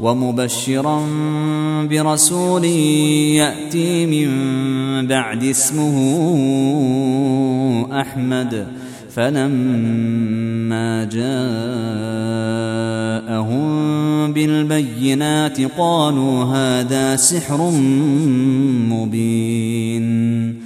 ومبشرا برسول يأتي من بعد اسمه أحمد. فلما جاءهم بالبينات قالوا هذا سحر مبين.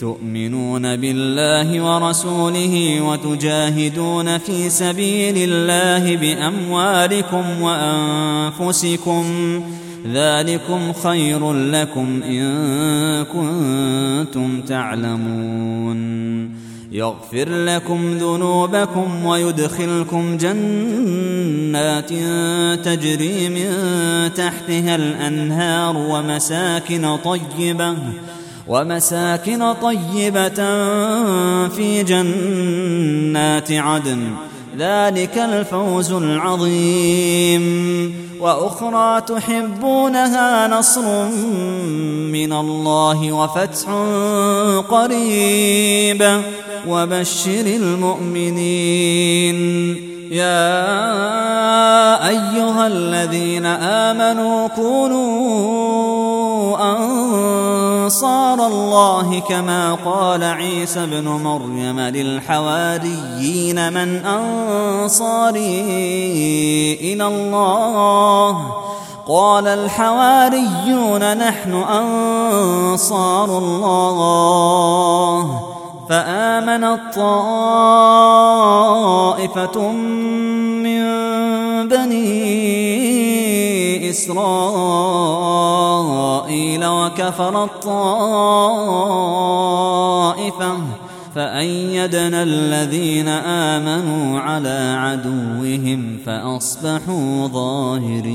تؤمنون بالله ورسوله وتجاهدون في سبيل الله بأموالكم وأنفسكم ذلكم خير لكم إن كنتم تعلمون. يغفر لكم ذنوبكم ويدخلكم جنات تجري من تحتها الأنهار ومساكن طيبة ومساكن طيبة في جنات عدن. ذلك الفوز العظيم. وأخرى تحبونها نصر من الله وفتح قريب. وبشر المؤمنين. يا أيها الذين آمنوا كونوا انصار الله كما قال عيسى ابن مريم للحواريين من أنصاري إلى الله. قال الحواريون نحن أنصار الله. فامنت طائفه من بني الباطل وكفرت طائفة فأيدنا الذين آمنوا على عدوهم فأصبحوا ظاهرين.